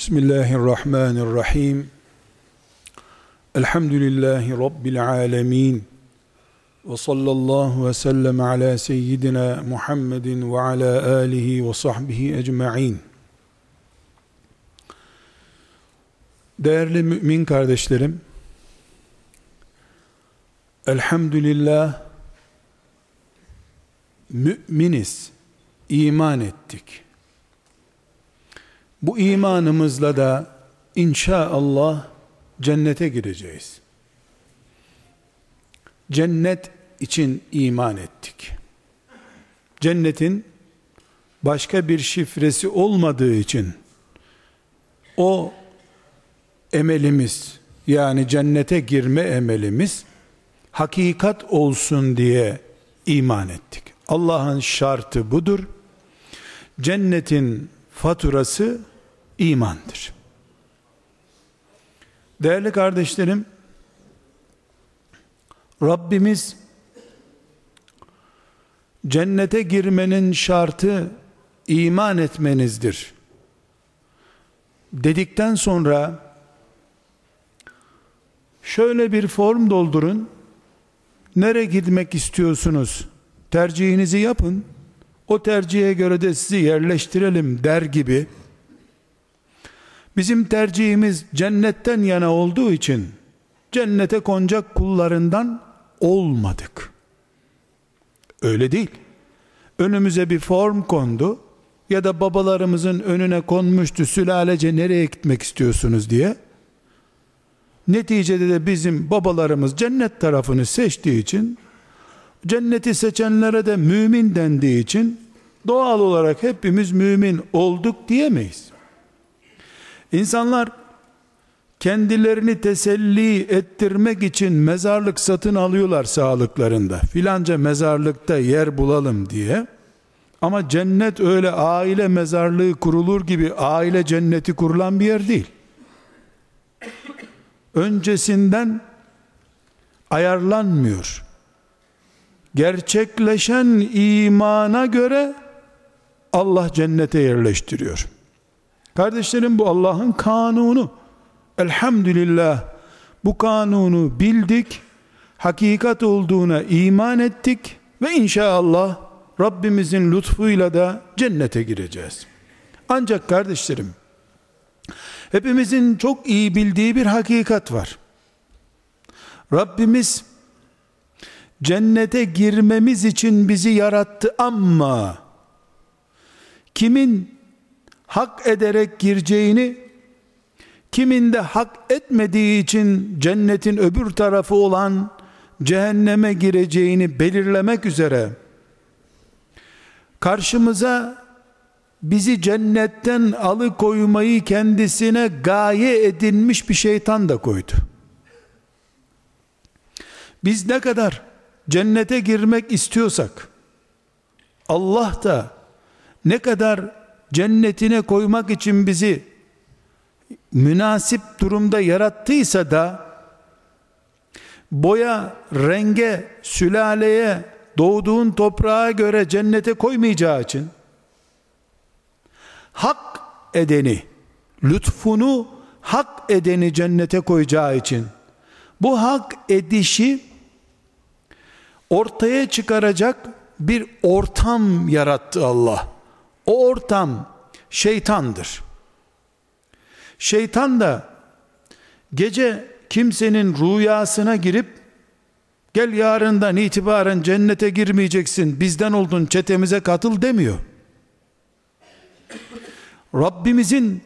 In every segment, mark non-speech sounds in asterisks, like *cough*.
Bismillahirrahmanirrahim. Elhamdülillahi Rabbil alemin. Ve sallallahu ve sellem ala seyyidina Muhammedin ve ala alihi ve sahbihi ecma'in. Değerli mümin kardeşlerim, Elhamdülillah müminiz, iman ettik. Bu imanımızla da inşallah cennete gireceğiz. Cennet için iman ettik. Cennetin başka bir şifresi olmadığı için o emelimiz yani cennete girme emelimiz hakikat olsun diye iman ettik. Allah'ın şartı budur. Cennetin faturası imandır. Değerli kardeşlerim, Rabbimiz cennete girmenin şartı iman etmenizdir. Dedikten sonra şöyle bir form doldurun. Nereye gitmek istiyorsunuz? Tercihinizi yapın. O tercihe göre de sizi yerleştirelim der gibi Bizim tercihimiz cennetten yana olduğu için cennete konacak kullarından olmadık. Öyle değil. Önümüze bir form kondu ya da babalarımızın önüne konmuştu sülalece nereye gitmek istiyorsunuz diye. Neticede de bizim babalarımız cennet tarafını seçtiği için cenneti seçenlere de mümin dendiği için doğal olarak hepimiz mümin olduk diyemeyiz. İnsanlar kendilerini teselli ettirmek için mezarlık satın alıyorlar sağlıklarında. Filanca mezarlıkta yer bulalım diye. Ama cennet öyle aile mezarlığı kurulur gibi aile cenneti kurulan bir yer değil. Öncesinden ayarlanmıyor. Gerçekleşen imana göre Allah cennete yerleştiriyor. Kardeşlerim bu Allah'ın kanunu. Elhamdülillah bu kanunu bildik, hakikat olduğuna iman ettik ve inşallah Rabbimizin lütfuyla da cennete gireceğiz. Ancak kardeşlerim, hepimizin çok iyi bildiği bir hakikat var. Rabbimiz cennete girmemiz için bizi yarattı ama kimin hak ederek gireceğini, kiminde hak etmediği için cennetin öbür tarafı olan cehenneme gireceğini belirlemek üzere karşımıza bizi cennetten alıkoymayı kendisine gaye edinmiş bir şeytan da koydu. Biz ne kadar cennete girmek istiyorsak Allah da ne kadar cennetine koymak için bizi münasip durumda yarattıysa da boya, renge, sülaleye, doğduğun toprağa göre cennete koymayacağı için hak edeni, lütfunu hak edeni cennete koyacağı için bu hak edişi ortaya çıkaracak bir ortam yarattı Allah. O ortam şeytandır. Şeytan da gece kimsenin rüyasına girip gel yarından itibaren cennete girmeyeceksin bizden oldun çetemize katıl demiyor. Rabbimizin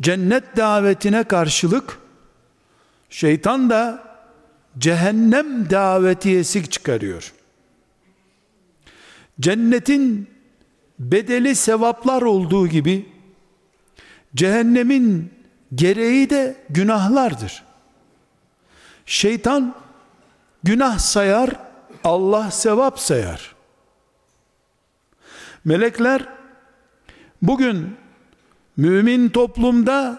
cennet davetine karşılık şeytan da cehennem davetiyesi çıkarıyor. Cennetin bedeli sevaplar olduğu gibi cehennemin gereği de günahlardır. Şeytan günah sayar, Allah sevap sayar. Melekler bugün mümin toplumda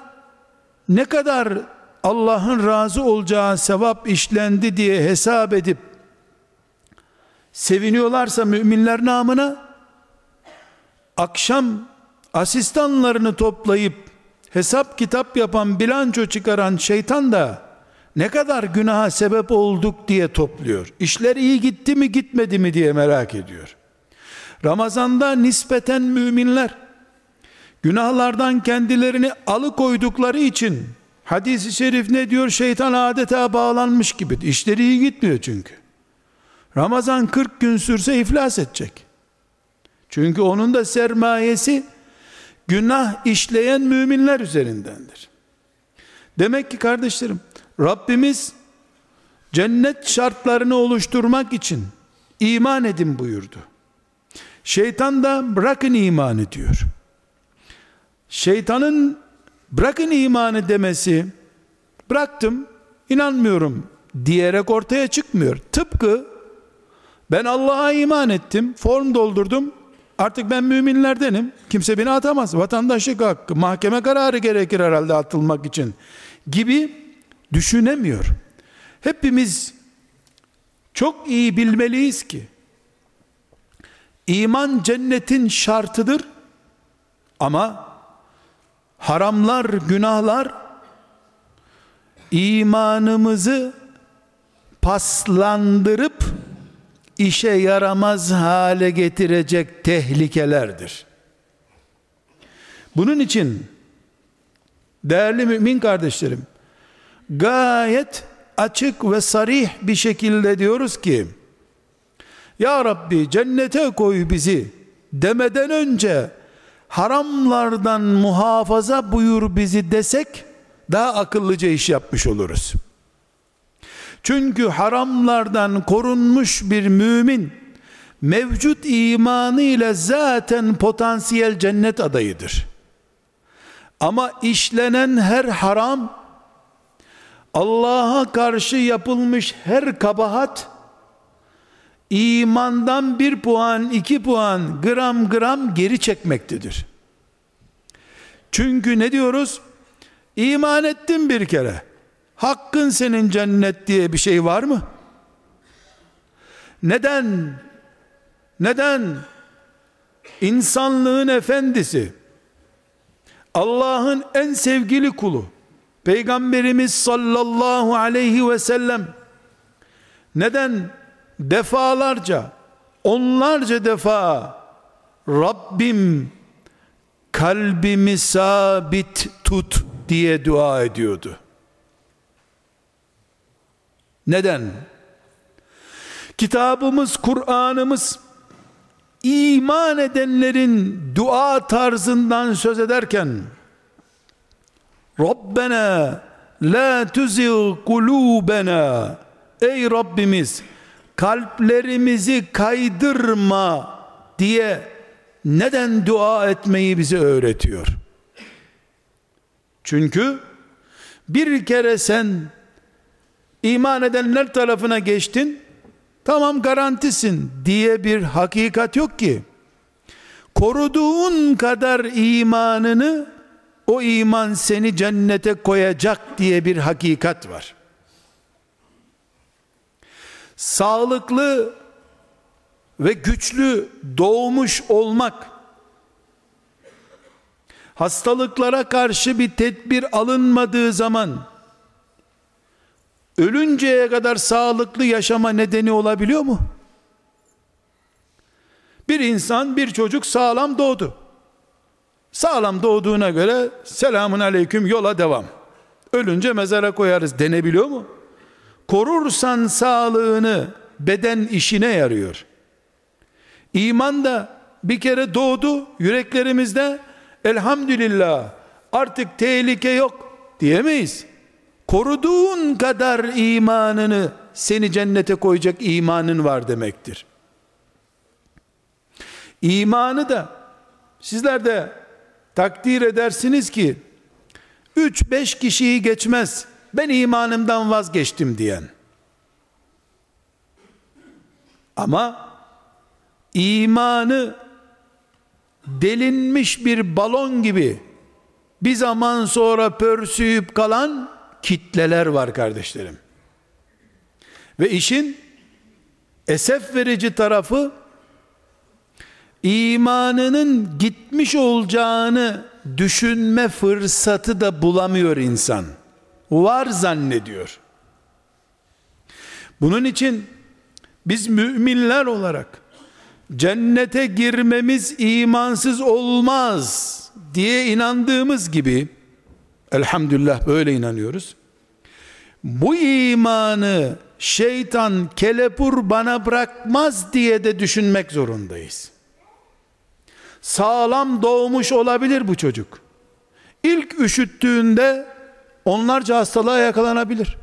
ne kadar Allah'ın razı olacağı sevap işlendi diye hesap edip seviniyorlarsa müminler namına akşam asistanlarını toplayıp hesap kitap yapan, bilanço çıkaran şeytan da ne kadar günaha sebep olduk diye topluyor. İşler iyi gitti mi gitmedi mi diye merak ediyor. Ramazanda nispeten müminler günahlardan kendilerini alıkoydukları için hadisi şerif ne diyor? Şeytan adeta bağlanmış gibi. İşleri iyi gitmiyor çünkü. Ramazan 40 gün sürse iflas edecek. Çünkü onun da sermayesi günah işleyen müminler üzerindendir. Demek ki kardeşlerim Rabbimiz cennet şartlarını oluşturmak için iman edin buyurdu. Şeytan da bırakın imanı diyor. Şeytanın bırakın imanı demesi bıraktım inanmıyorum diyerek ortaya çıkmıyor. Tıpkı ben Allah'a iman ettim, form doldurdum, artık ben müminlerdenim, kimse beni atamaz, vatandaşlık hakkı, mahkeme kararı gerekir herhalde atılmak için gibi düşünemiyor. Hepimiz çok iyi bilmeliyiz ki, iman cennetin şartıdır ama haramlar, günahlar imanımızı paslandırıp işe yaramaz hale getirecek tehlikelerdir. Bunun için değerli mümin kardeşlerim gayet açık ve sarih bir şekilde diyoruz ki Ya Rabbi cennete koy bizi demeden önce haramlardan muhafaza buyur bizi desek daha akıllıca iş yapmış oluruz. Çünkü haramlardan korunmuş bir mümin mevcut imanı zaten potansiyel cennet adayıdır. Ama işlenen her haram Allah'a karşı yapılmış her kabahat imandan bir puan, iki puan, gram gram geri çekmektedir. Çünkü ne diyoruz? İman ettim bir kere. Hakkın senin cennet diye bir şey var mı? Neden? Neden? İnsanlığın efendisi, Allah'ın en sevgili kulu, Peygamberimiz sallallahu aleyhi ve sellem, neden defalarca, onlarca defa Rabbim kalbimi sabit tut diye dua ediyordu. Neden? Kitabımız, Kur'an'ımız iman edenlerin dua tarzından söz ederken Rabbena la tuzigh kulubena Ey Rabbimiz kalplerimizi kaydırma diye neden dua etmeyi bize öğretiyor? Çünkü bir kere sen iman edenler tarafına geçtin, tamam garantisin diye bir hakikat yok ki. Koruduğun kadar imanını o iman seni cennete koyacak diye bir hakikat var. Sağlıklı ve güçlü doğmuş olmak hastalıklara karşı bir tedbir alınmadığı zaman ölünceye kadar sağlıklı yaşama nedeni olabiliyor mu? Bir insan, bir çocuk sağlam doğdu. Sağlam doğduğuna göre selamun aleyküm yola devam. Ölünce mezara koyarız denebiliyor mu? Korursan sağlığını beden işine yarıyor. İman da bir kere doğdu yüreklerimizde elhamdülillah artık tehlike yok diyemeyiz. Koruduğun kadar imanını seni cennete koyacak imanın var demektir. İmanı da sizler de takdir edersiniz ki 3-5 kişiyi geçmez ben imanımdan vazgeçtim diyen ama imanı delinmiş bir balon gibi bir zaman sonra pörsüyüp kalan kitleler var kardeşlerim. Ve işin esef verici tarafı imanının gitmiş olacağını düşünme fırsatı da bulamıyor insan. Var zannediyor. Bunun için biz müminler olarak cennete girmemiz imansız olmaz diye inandığımız gibi elhamdülillah böyle inanıyoruz. Bu imanı şeytan kelepur bana bırakmaz diye de düşünmek zorundayız. Sağlam doğmuş olabilir bu çocuk. İlk üşüttüğünde onlarca hastalığa yakalanabilir.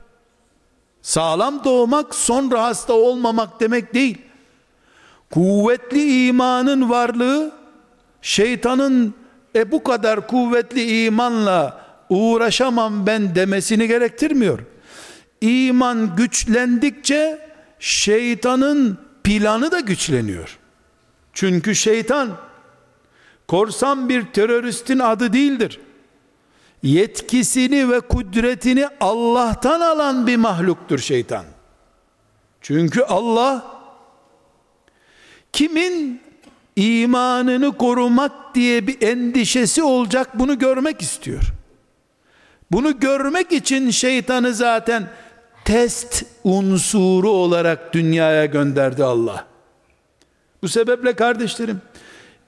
Sağlam doğmak sonra hasta olmamak demek değil. Kuvvetli imanın varlığı şeytanın e bu kadar kuvvetli imanla uğraşamam ben demesini gerektirmiyor. İman güçlendikçe şeytanın planı da güçleniyor. Çünkü şeytan korsan bir teröristin adı değildir. Yetkisini ve kudretini Allah'tan alan bir mahluktur şeytan. Çünkü Allah kimin imanını korumak diye bir endişesi olacak bunu görmek istiyor. Bunu görmek için şeytanı zaten test unsuru olarak dünyaya gönderdi Allah. Bu sebeple kardeşlerim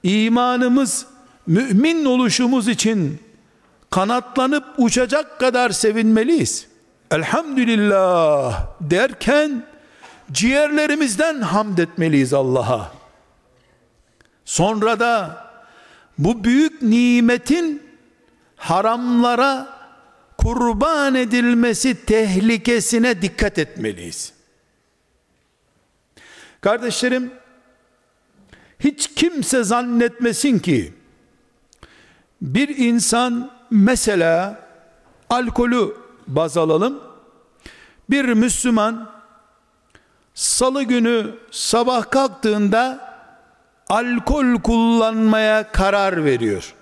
imanımız mümin oluşumuz için kanatlanıp uçacak kadar sevinmeliyiz. Elhamdülillah derken ciğerlerimizden hamd etmeliyiz Allah'a. Sonra da bu büyük nimetin haramlara kurban edilmesi tehlikesine dikkat etmeliyiz. Kardeşlerim, hiç kimse zannetmesin ki bir insan mesela alkolü baz alalım. Bir Müslüman salı günü sabah kalktığında alkol kullanmaya karar veriyor.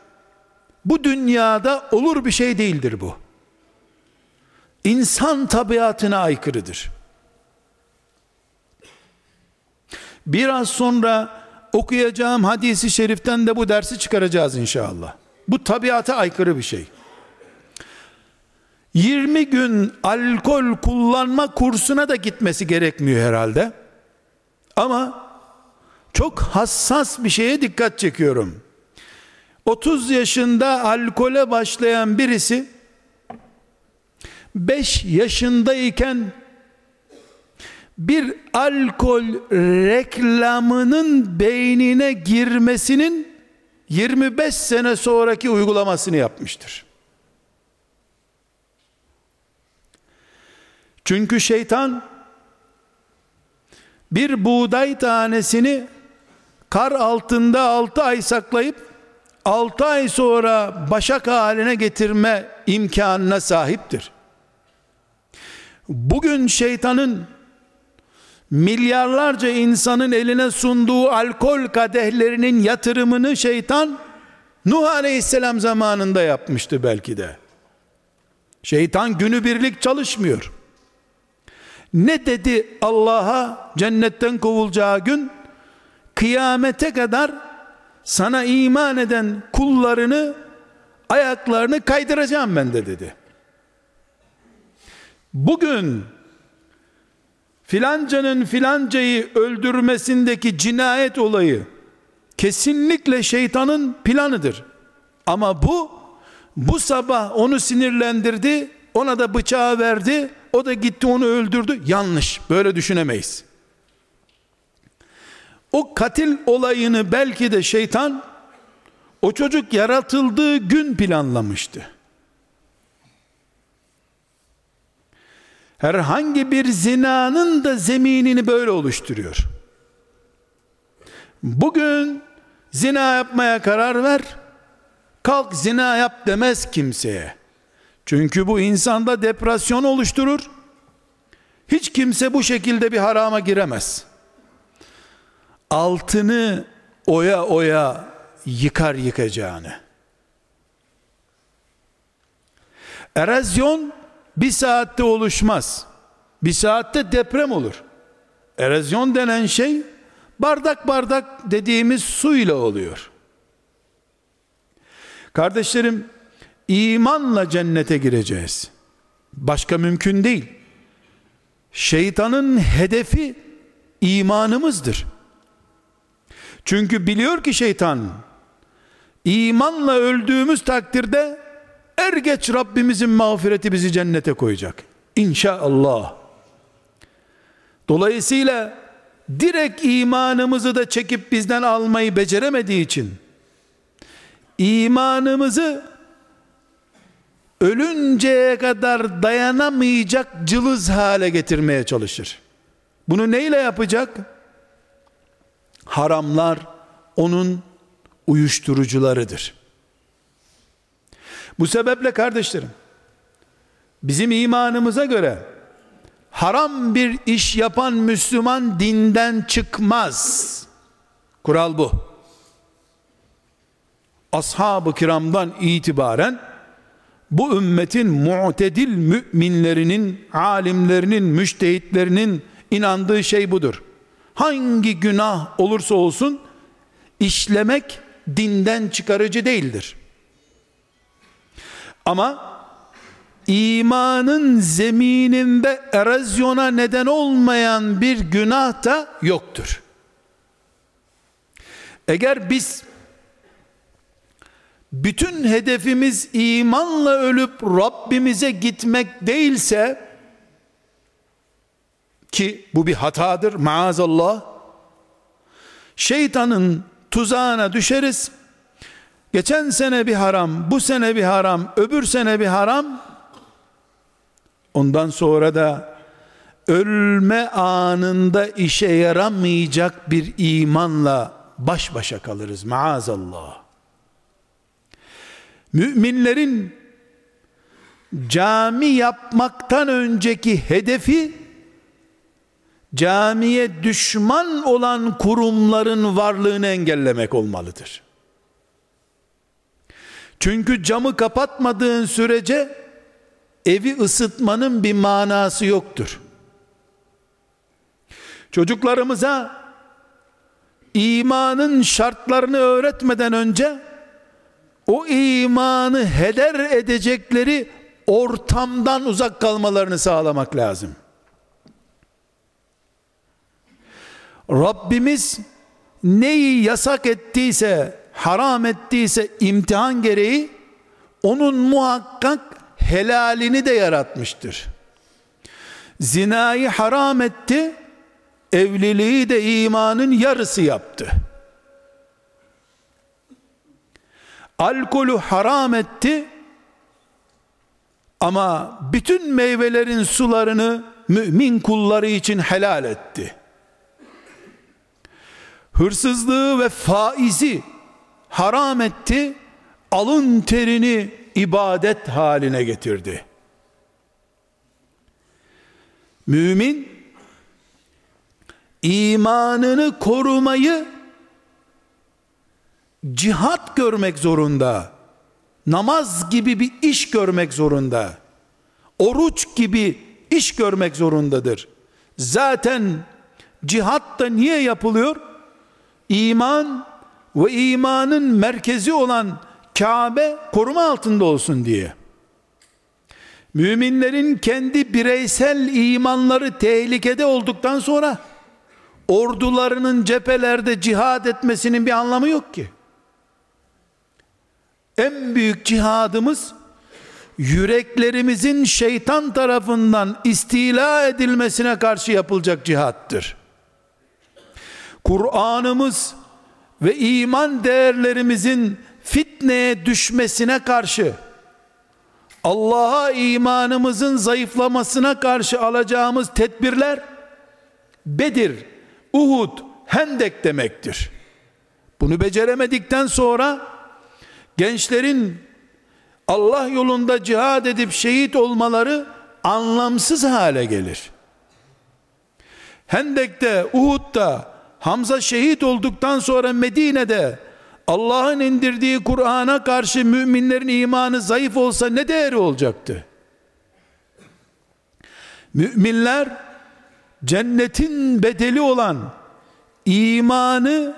Bu dünyada olur bir şey değildir bu. İnsan tabiatına aykırıdır. Biraz sonra okuyacağım hadisi şeriften de bu dersi çıkaracağız inşallah. Bu tabiata aykırı bir şey. 20 gün alkol kullanma kursuna da gitmesi gerekmiyor herhalde. Ama çok hassas bir şeye dikkat çekiyorum. 30 yaşında alkole başlayan birisi 5 yaşındayken bir alkol reklamının beynine girmesinin 25 sene sonraki uygulamasını yapmıştır. Çünkü şeytan bir buğday tanesini kar altında 6 ay saklayıp 6 ay sonra başak haline getirme imkanına sahiptir. Bugün şeytanın milyarlarca insanın eline sunduğu alkol kadehlerinin yatırımını şeytan Nuh Aleyhisselam zamanında yapmıştı belki de. Şeytan günübirlik çalışmıyor. Ne dedi Allah'a cennetten kovulacağı gün? Kıyamete kadar sana iman eden kullarını ayaklarını kaydıracağım ben de dedi. Bugün filancanın filancayı öldürmesindeki cinayet olayı kesinlikle şeytanın planıdır. Ama bu bu sabah onu sinirlendirdi, ona da bıçağı verdi, o da gitti onu öldürdü. Yanlış. Böyle düşünemeyiz. O katil olayını belki de şeytan o çocuk yaratıldığı gün planlamıştı. Herhangi bir zinanın da zeminini böyle oluşturuyor. Bugün zina yapmaya karar ver, kalk zina yap demez kimseye. Çünkü bu insanda depresyon oluşturur. Hiç kimse bu şekilde bir harama giremez. Altını oya oya yıkar yıkacağını. Erozyon bir saatte oluşmaz. Bir saatte deprem olur. Erozyon denen şey bardak bardak dediğimiz su ile oluyor. Kardeşlerim, imanla cennete gireceğiz. Başka mümkün değil. Şeytanın hedefi imanımızdır. Çünkü biliyor ki şeytan imanla öldüğümüz takdirde er geç Rabbimizin mağfireti bizi cennete koyacak. İnşallah. Dolayısıyla direkt imanımızı da çekip bizden almayı beceremediği için imanımızı ölünceye kadar dayanamayacak cılız hale getirmeye çalışır. Bunu neyle yapacak? Haramlar onun uyuşturucularıdır. Bu sebeple kardeşlerim, bizim imanımıza göre haram bir iş yapan Müslüman dinden çıkmaz. Kural bu. Ashab-ı kiramdan itibaren bu ümmetin mu'tedil müminlerinin, alimlerinin, müştehitlerinin inandığı şey budur. Hangi günah olursa olsun işlemek dinden çıkarıcı değildir. Ama imanın zemininde erozyona neden olmayan bir günah da yoktur. Eğer biz bütün hedefimiz imanla ölüp Rabbimize gitmek değilse ki bu bir hatadır maazallah şeytanın tuzağına düşeriz geçen sene bir haram bu sene bir haram öbür sene bir haram. Ondan sonra da ölme anında işe yaramayacak bir imanla baş başa kalırız. Maazallah. Müminlerin cami yapmaktan önceki hedefi camiye düşman olan kurumların varlığını engellemek olmalıdır. Çünkü camı kapatmadığın sürece evi ısıtmanın bir manası yoktur. Çocuklarımıza imanın şartlarını öğretmeden önce o imanı heder edecekleri ortamdan uzak kalmalarını sağlamak lazım. Rabbimiz neyi yasak ettiyse, haram ettiyse imtihan gereği onun muhakkak helalini de yaratmıştır. Zinayı haram etti, evliliği de imanın yarısı yaptı. Alkolü haram etti ama bütün meyvelerin sularını mümin kulları için helal etti. Hırsızlığı ve faizi haram etti, alın terini ibadet haline getirdi. Mümin imanını korumayı cihat görmek zorunda. Namaz gibi bir iş görmek zorunda. Oruç gibi iş görmek zorundadır. Zaten cihat da niye yapılıyor? İman ve imanın merkezi olan Kabe koruma altında olsun diye. Müminlerin kendi bireysel imanları tehlikede olduktan sonra ordularının cephelerde cihad etmesinin bir anlamı yok ki. En büyük cihadımız yüreklerimizin şeytan tarafından istila edilmesine karşı yapılacak cihattır. Kur'an'ımız ve iman değerlerimizin fitneye düşmesine karşı Allah'a imanımızın zayıflamasına karşı alacağımız tedbirler Bedir, Uhud, Hendek demektir. Bunu beceremedikten sonra gençlerin Allah yolunda cihad edip şehit olmaları anlamsız hale gelir. Hendek'te, Uhud'da Hamza şehit olduktan sonra Medine'de Allah'ın indirdiği Kur'an'a karşı müminlerin imanı zayıf olsa ne değeri olacaktı? Müminler cennetin bedeli olan imanı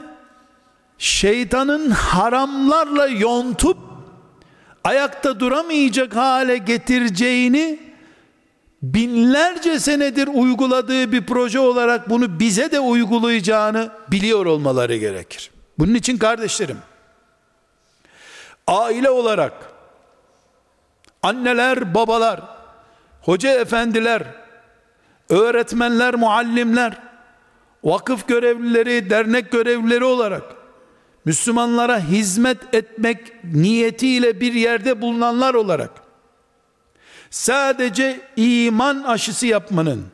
şeytanın haramlarla yontup ayakta duramayacak hale getireceğini binlerce senedir uyguladığı bir proje olarak bunu bize de uygulayacağını biliyor olmaları gerekir. Bunun için kardeşlerim aile olarak anneler, babalar, hoca efendiler, öğretmenler, muallimler, vakıf görevlileri, dernek görevlileri olarak Müslümanlara hizmet etmek niyetiyle bir yerde bulunanlar olarak sadece iman aşısı yapmanın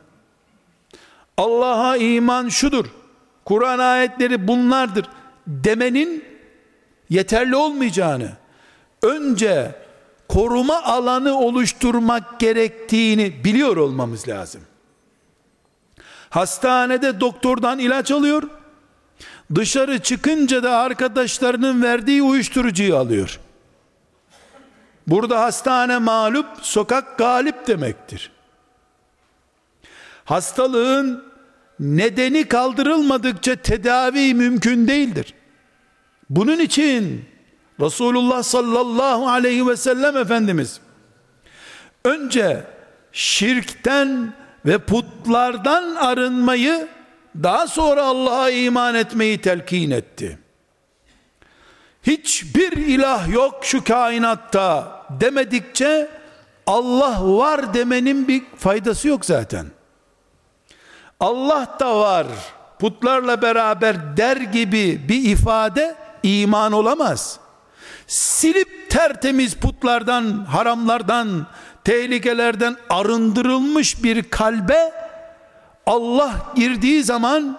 Allah'a iman şudur. Kur'an ayetleri bunlardır demenin yeterli olmayacağını önce koruma alanı oluşturmak gerektiğini biliyor olmamız lazım. Hastanede doktordan ilaç alıyor. Dışarı çıkınca da arkadaşlarının verdiği uyuşturucuyu alıyor. Burada hastane mağlup, sokak galip demektir. Hastalığın nedeni kaldırılmadıkça tedavi mümkün değildir. Bunun için Resulullah sallallahu aleyhi ve sellem Efendimiz önce şirkten ve putlardan arınmayı daha sonra Allah'a iman etmeyi telkin etti. Hiçbir ilah yok şu kainatta demedikçe Allah var demenin bir faydası yok zaten. Allah da var putlarla beraber der gibi bir ifade iman olamaz. Silip tertemiz putlardan, haramlardan, tehlikelerden arındırılmış bir kalbe Allah girdiği zaman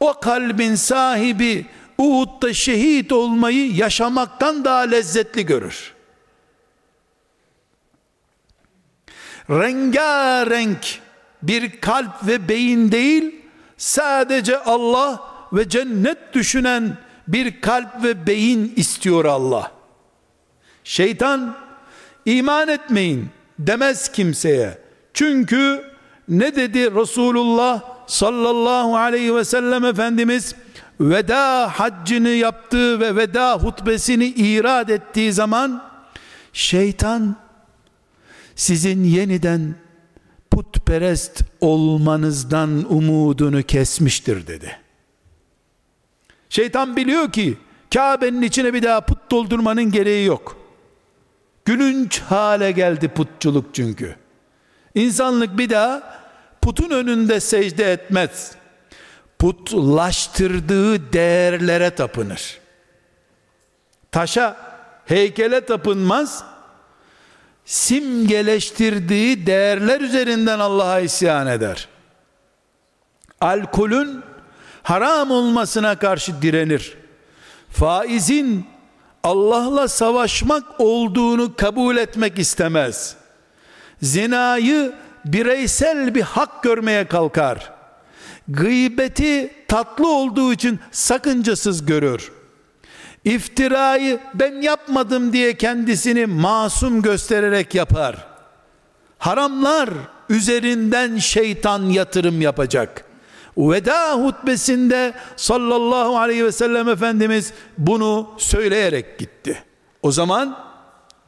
o kalbin sahibi Uhud'da şehit olmayı yaşamaktan daha lezzetli görür. Rengarenk bir kalp ve beyin değil, sadece Allah ve cennet düşünen bir kalp ve beyin istiyor Allah. Şeytan iman etmeyin demez kimseye. Çünkü ne dedi Resulullah sallallahu aleyhi ve sellem Efendimiz veda haccını yaptığı ve veda hutbesini irad ettiği zaman şeytan sizin yeniden putperest olmanızdan umudunu kesmiştir dedi. Şeytan biliyor ki Kabe'nin içine bir daha put doldurmanın gereği yok. Gülünç hale geldi putçuluk çünkü. İnsanlık bir daha putun önünde secde etmez. Putlaştırdığı değerlere tapınır. Taşa, heykele tapınmaz. Simgeleştirdiği değerler üzerinden Allah'a isyan eder. Alkolün haram olmasına karşı direnir. Faizin Allah'la savaşmak olduğunu kabul etmek istemez. Zinayı bireysel bir hak görmeye kalkar. Gıybeti tatlı olduğu için sakıncasız görür. İftirayı ben yapmadım diye kendisini masum göstererek yapar. Haramlar üzerinden şeytan yatırım yapacak. Veda hutbesinde sallallahu aleyhi ve sellem Efendimiz bunu söyleyerek gitti. O zaman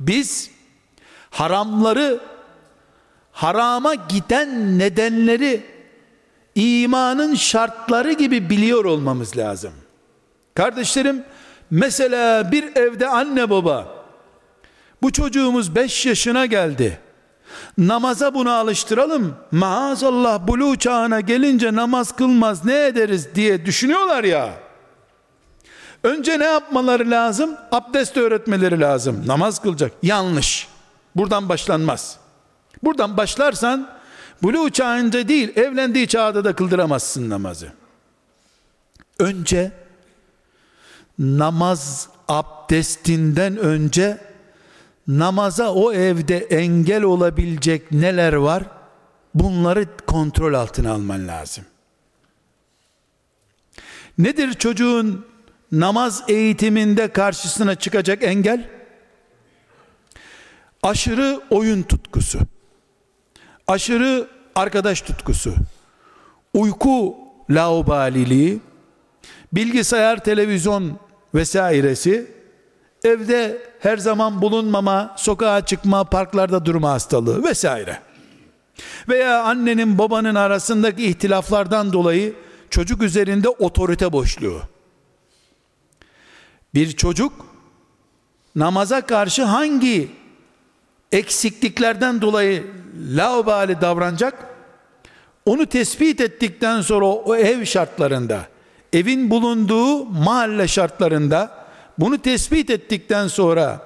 biz haramları harama giden nedenleri imanın şartları gibi biliyor olmamız lazım. Kardeşlerim mesela bir evde anne baba bu çocuğumuz 5 yaşına geldi. Namaza bunu alıştıralım. Maazallah bulu çağına gelince namaz kılmaz ne ederiz diye düşünüyorlar ya. Önce ne yapmaları lazım? Abdest öğretmeleri lazım. Namaz kılacak. Yanlış. Buradan başlanmaz. Buradan başlarsan bulu çağında değil evlendiği çağda da kıldıramazsın namazı. Önce namaz abdestinden önce namaza o evde engel olabilecek neler var? Bunları kontrol altına alman lazım. Nedir çocuğun namaz eğitiminde karşısına çıkacak engel? Aşırı oyun tutkusu. Aşırı arkadaş tutkusu. Uyku laubaliliği, bilgisayar, televizyon vesairesi evde her zaman bulunmama, sokağa çıkma, parklarda durma hastalığı vesaire. Veya annenin babanın arasındaki ihtilaflardan dolayı çocuk üzerinde otorite boşluğu. Bir çocuk namaza karşı hangi eksikliklerden dolayı laubali davranacak? Onu tespit ettikten sonra o ev şartlarında, evin bulunduğu mahalle şartlarında bunu tespit ettikten sonra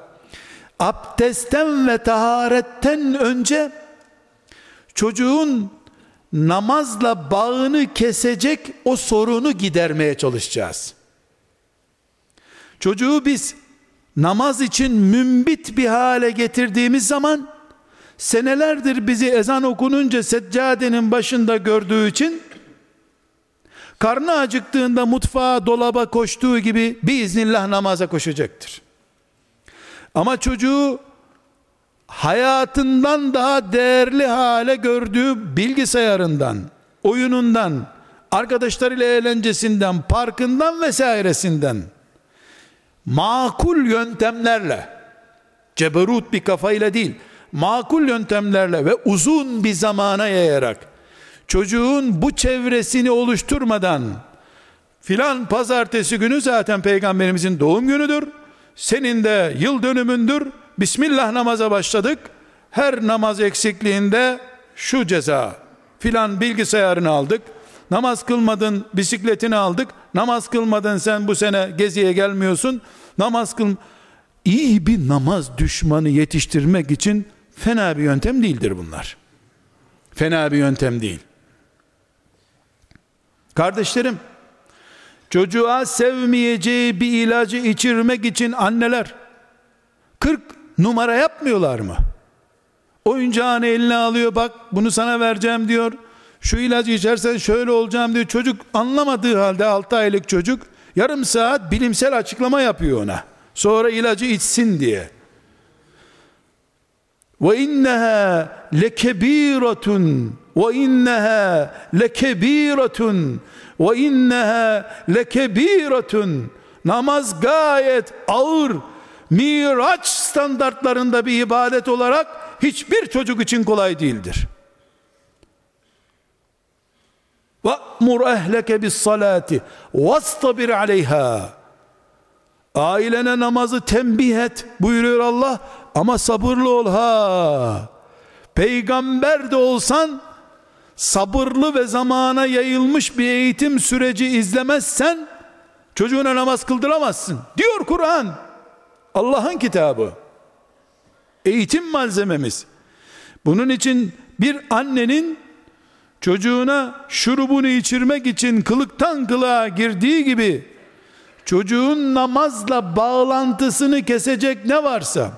abdestten ve taharetten önce çocuğun namazla bağını kesecek o sorunu gidermeye çalışacağız. Çocuğu biz namaz için mümbit bir hale getirdiğimiz zaman senelerdir bizi ezan okununca seccadenin başında gördüğü için karnı acıktığında mutfağa dolaba koştuğu gibi biiznillah namaza koşacaktır. Ama çocuğu hayatından daha değerli hale gördüğü bilgisayarından, oyunundan, arkadaşlarıyla eğlencesinden, parkından vesairesinden makul yöntemlerle ceberut bir kafayla değil makul yöntemlerle ve uzun bir zamana yayarak çocuğun bu çevresini oluşturmadan filan pazartesi günü zaten peygamberimizin doğum günüdür. Senin de yıl dönümündür. Bismillah namaza başladık. Her namaz eksikliğinde şu ceza. Filan bilgisayarını aldık. Namaz kılmadın bisikletini aldık. Namaz kılmadın sen bu sene geziye gelmiyorsun. Namaz kıl iyi bir namaz düşmanı yetiştirmek için fena bir yöntem değildir bunlar. Fena bir yöntem değil kardeşlerim çocuğa sevmeyeceği bir ilacı içirmek için anneler 40 numara yapmıyorlar mı? Oyuncağını eline alıyor bak bunu sana vereceğim diyor. Şu ilacı içersen şöyle olacağım diyor. Çocuk anlamadığı halde 6 aylık çocuk yarım saat bilimsel açıklama yapıyor ona. Sonra ilacı içsin diye. Ve inneha lekebiratun ve inneha lekebiratun ve inneha lekebiratun namaz gayet ağır miraç standartlarında bir ibadet olarak hiçbir çocuk için kolay değildir. Ve'mur ehleke bis salati vastabir aleyha. Ailene namazı tembih et buyuruyor Allah ama sabırlı ol ha. Peygamber de olsan sabırlı ve zamana yayılmış bir eğitim süreci izlemezsen çocuğuna namaz kıldıramazsın. Diyor Kur'an. Allah'ın kitabı. Eğitim malzememiz. Bunun için bir annenin çocuğuna şurubunu içirmek için kılıktan kılığa girdiği gibi çocuğun namazla bağlantısını kesecek ne varsa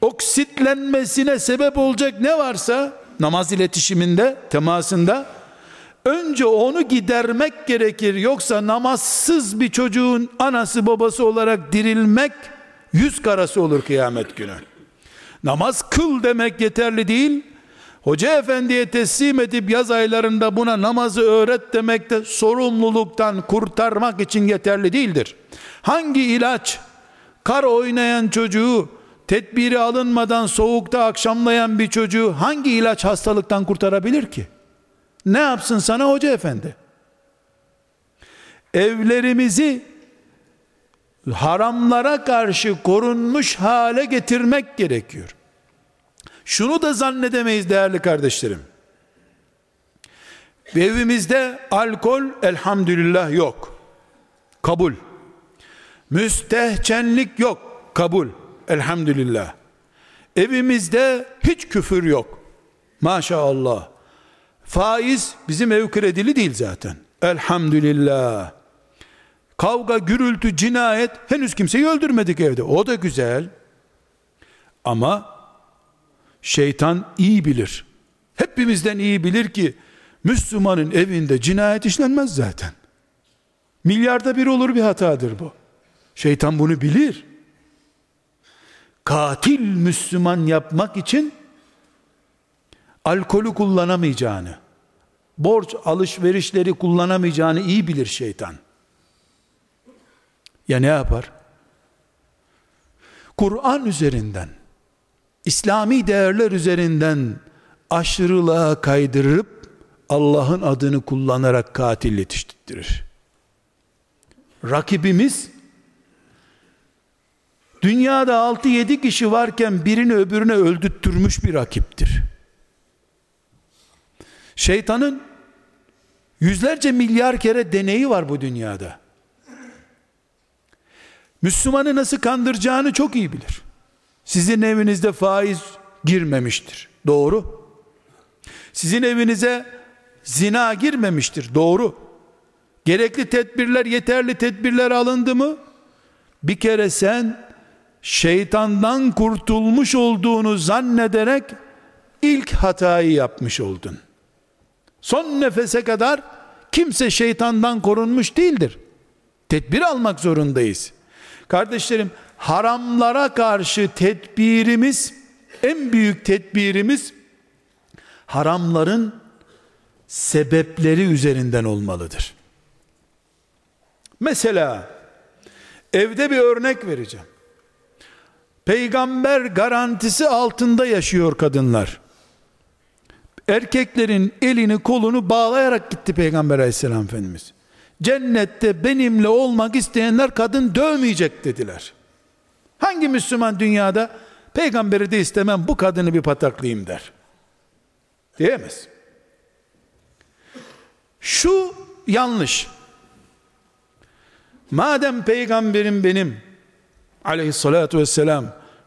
oksitlenmesine sebep olacak ne varsa namaz iletişiminde temasında. Önce onu gidermek gerekir. Yoksa namazsız bir çocuğun anası babası olarak dirilmek yüz karası olur kıyamet günü. Namaz kıl demek yeterli değil. Hoca efendiye teslim edip yaz aylarında buna namazı öğret demek de sorumluluktan kurtarmak için yeterli değildir. Hangi ilaç kar oynayan çocuğu tedbiri alınmadan soğukta akşamlayan bir çocuğu hangi ilaç hastalıktan kurtarabilir ki? Ne yapsın sana hoca efendi? Evlerimizi haramlara karşı korunmuş hale getirmek gerekiyor. Şunu da zannedemeyiz değerli kardeşlerim. Evimizde alkol elhamdülillah yok. Kabul. Müstehcenlik yok. Kabul. Elhamdülillah. Evimizde hiç küfür yok. Maşallah. Faiz bizim ev kredili değil zaten. Elhamdülillah. Kavga, gürültü, cinayet henüz kimseyi öldürmedik evde. O da güzel. Ama Şeytan iyi bilir. Hepimizden iyi bilir ki Müslümanın evinde cinayet işlenmez zaten. Milyarda bir olur bir hatadır bu. Şeytan bunu bilir. Katil Müslüman yapmak için alkolü kullanamayacağını, borç alışverişleri kullanamayacağını iyi bilir şeytan. Ya ne yapar? Kur'an üzerinden, İslami değerler üzerinden aşırılığa kaydırıp Allah'ın adını kullanarak katil yetiştirir. Rakibimiz dünyada 6-7 kişi varken birini öbürüne öldürtmüş bir rakiptir. Şeytanın yüzlerce milyar kere deneyi var bu dünyada. Müslümanı nasıl kandıracağını çok iyi bilir. Sizin evinizde faiz girmemiştir. Doğru. Sizin evinize zina girmemiştir. Doğru. Gerekli tedbirler, yeterli tedbirler alındı mı? Bir kere sen şeytandan kurtulmuş olduğunu zannederek ilk hatayı yapmış oldun. Son nefese kadar kimse şeytandan korunmuş değildir. Tedbir almak zorundayız. Kardeşlerim, haramlara karşı tedbirimiz, en büyük tedbirimiz haramların sebepleri üzerinden olmalıdır. Mesela evde bir örnek vereceğim. Peygamber garantisi altında yaşıyor kadınlar. Erkeklerin elini kolunu bağlayarak gitti Peygamber aleyhisselam Efendimiz. Cennette benimle olmak isteyenler kadın dövmeyecek dediler. Hangi Müslüman dünyada peygamberi de istemem bu kadını bir pataklayayım der. Diyemez. Şu yanlış. Madem peygamberim benim aleyhissalatu vesselam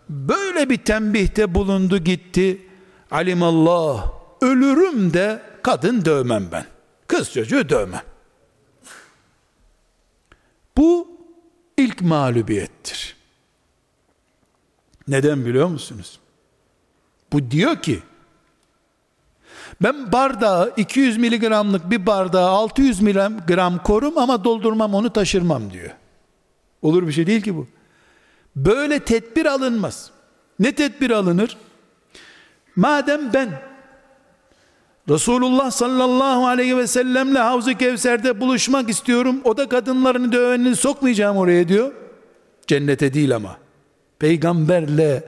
böyle bir tembihte bulundu gitti. Alimallah ölürüm de kadın dövmem ben. Kız çocuğu dövmem. Bu ilk mağlubiyettir. Neden biliyor musunuz? Bu diyor ki ben bardağı 200 miligramlık bir bardağı 600 miligram korum ama doldurmam onu taşırmam diyor. Olur bir şey değil ki bu. Böyle tedbir alınmaz. Ne tedbir alınır? Madem ben Resulullah sallallahu aleyhi ve sellemle Havz-ı Kevser'de buluşmak istiyorum. O da kadınlarını dövenini sokmayacağım oraya diyor. Cennete değil ama. Peygamberle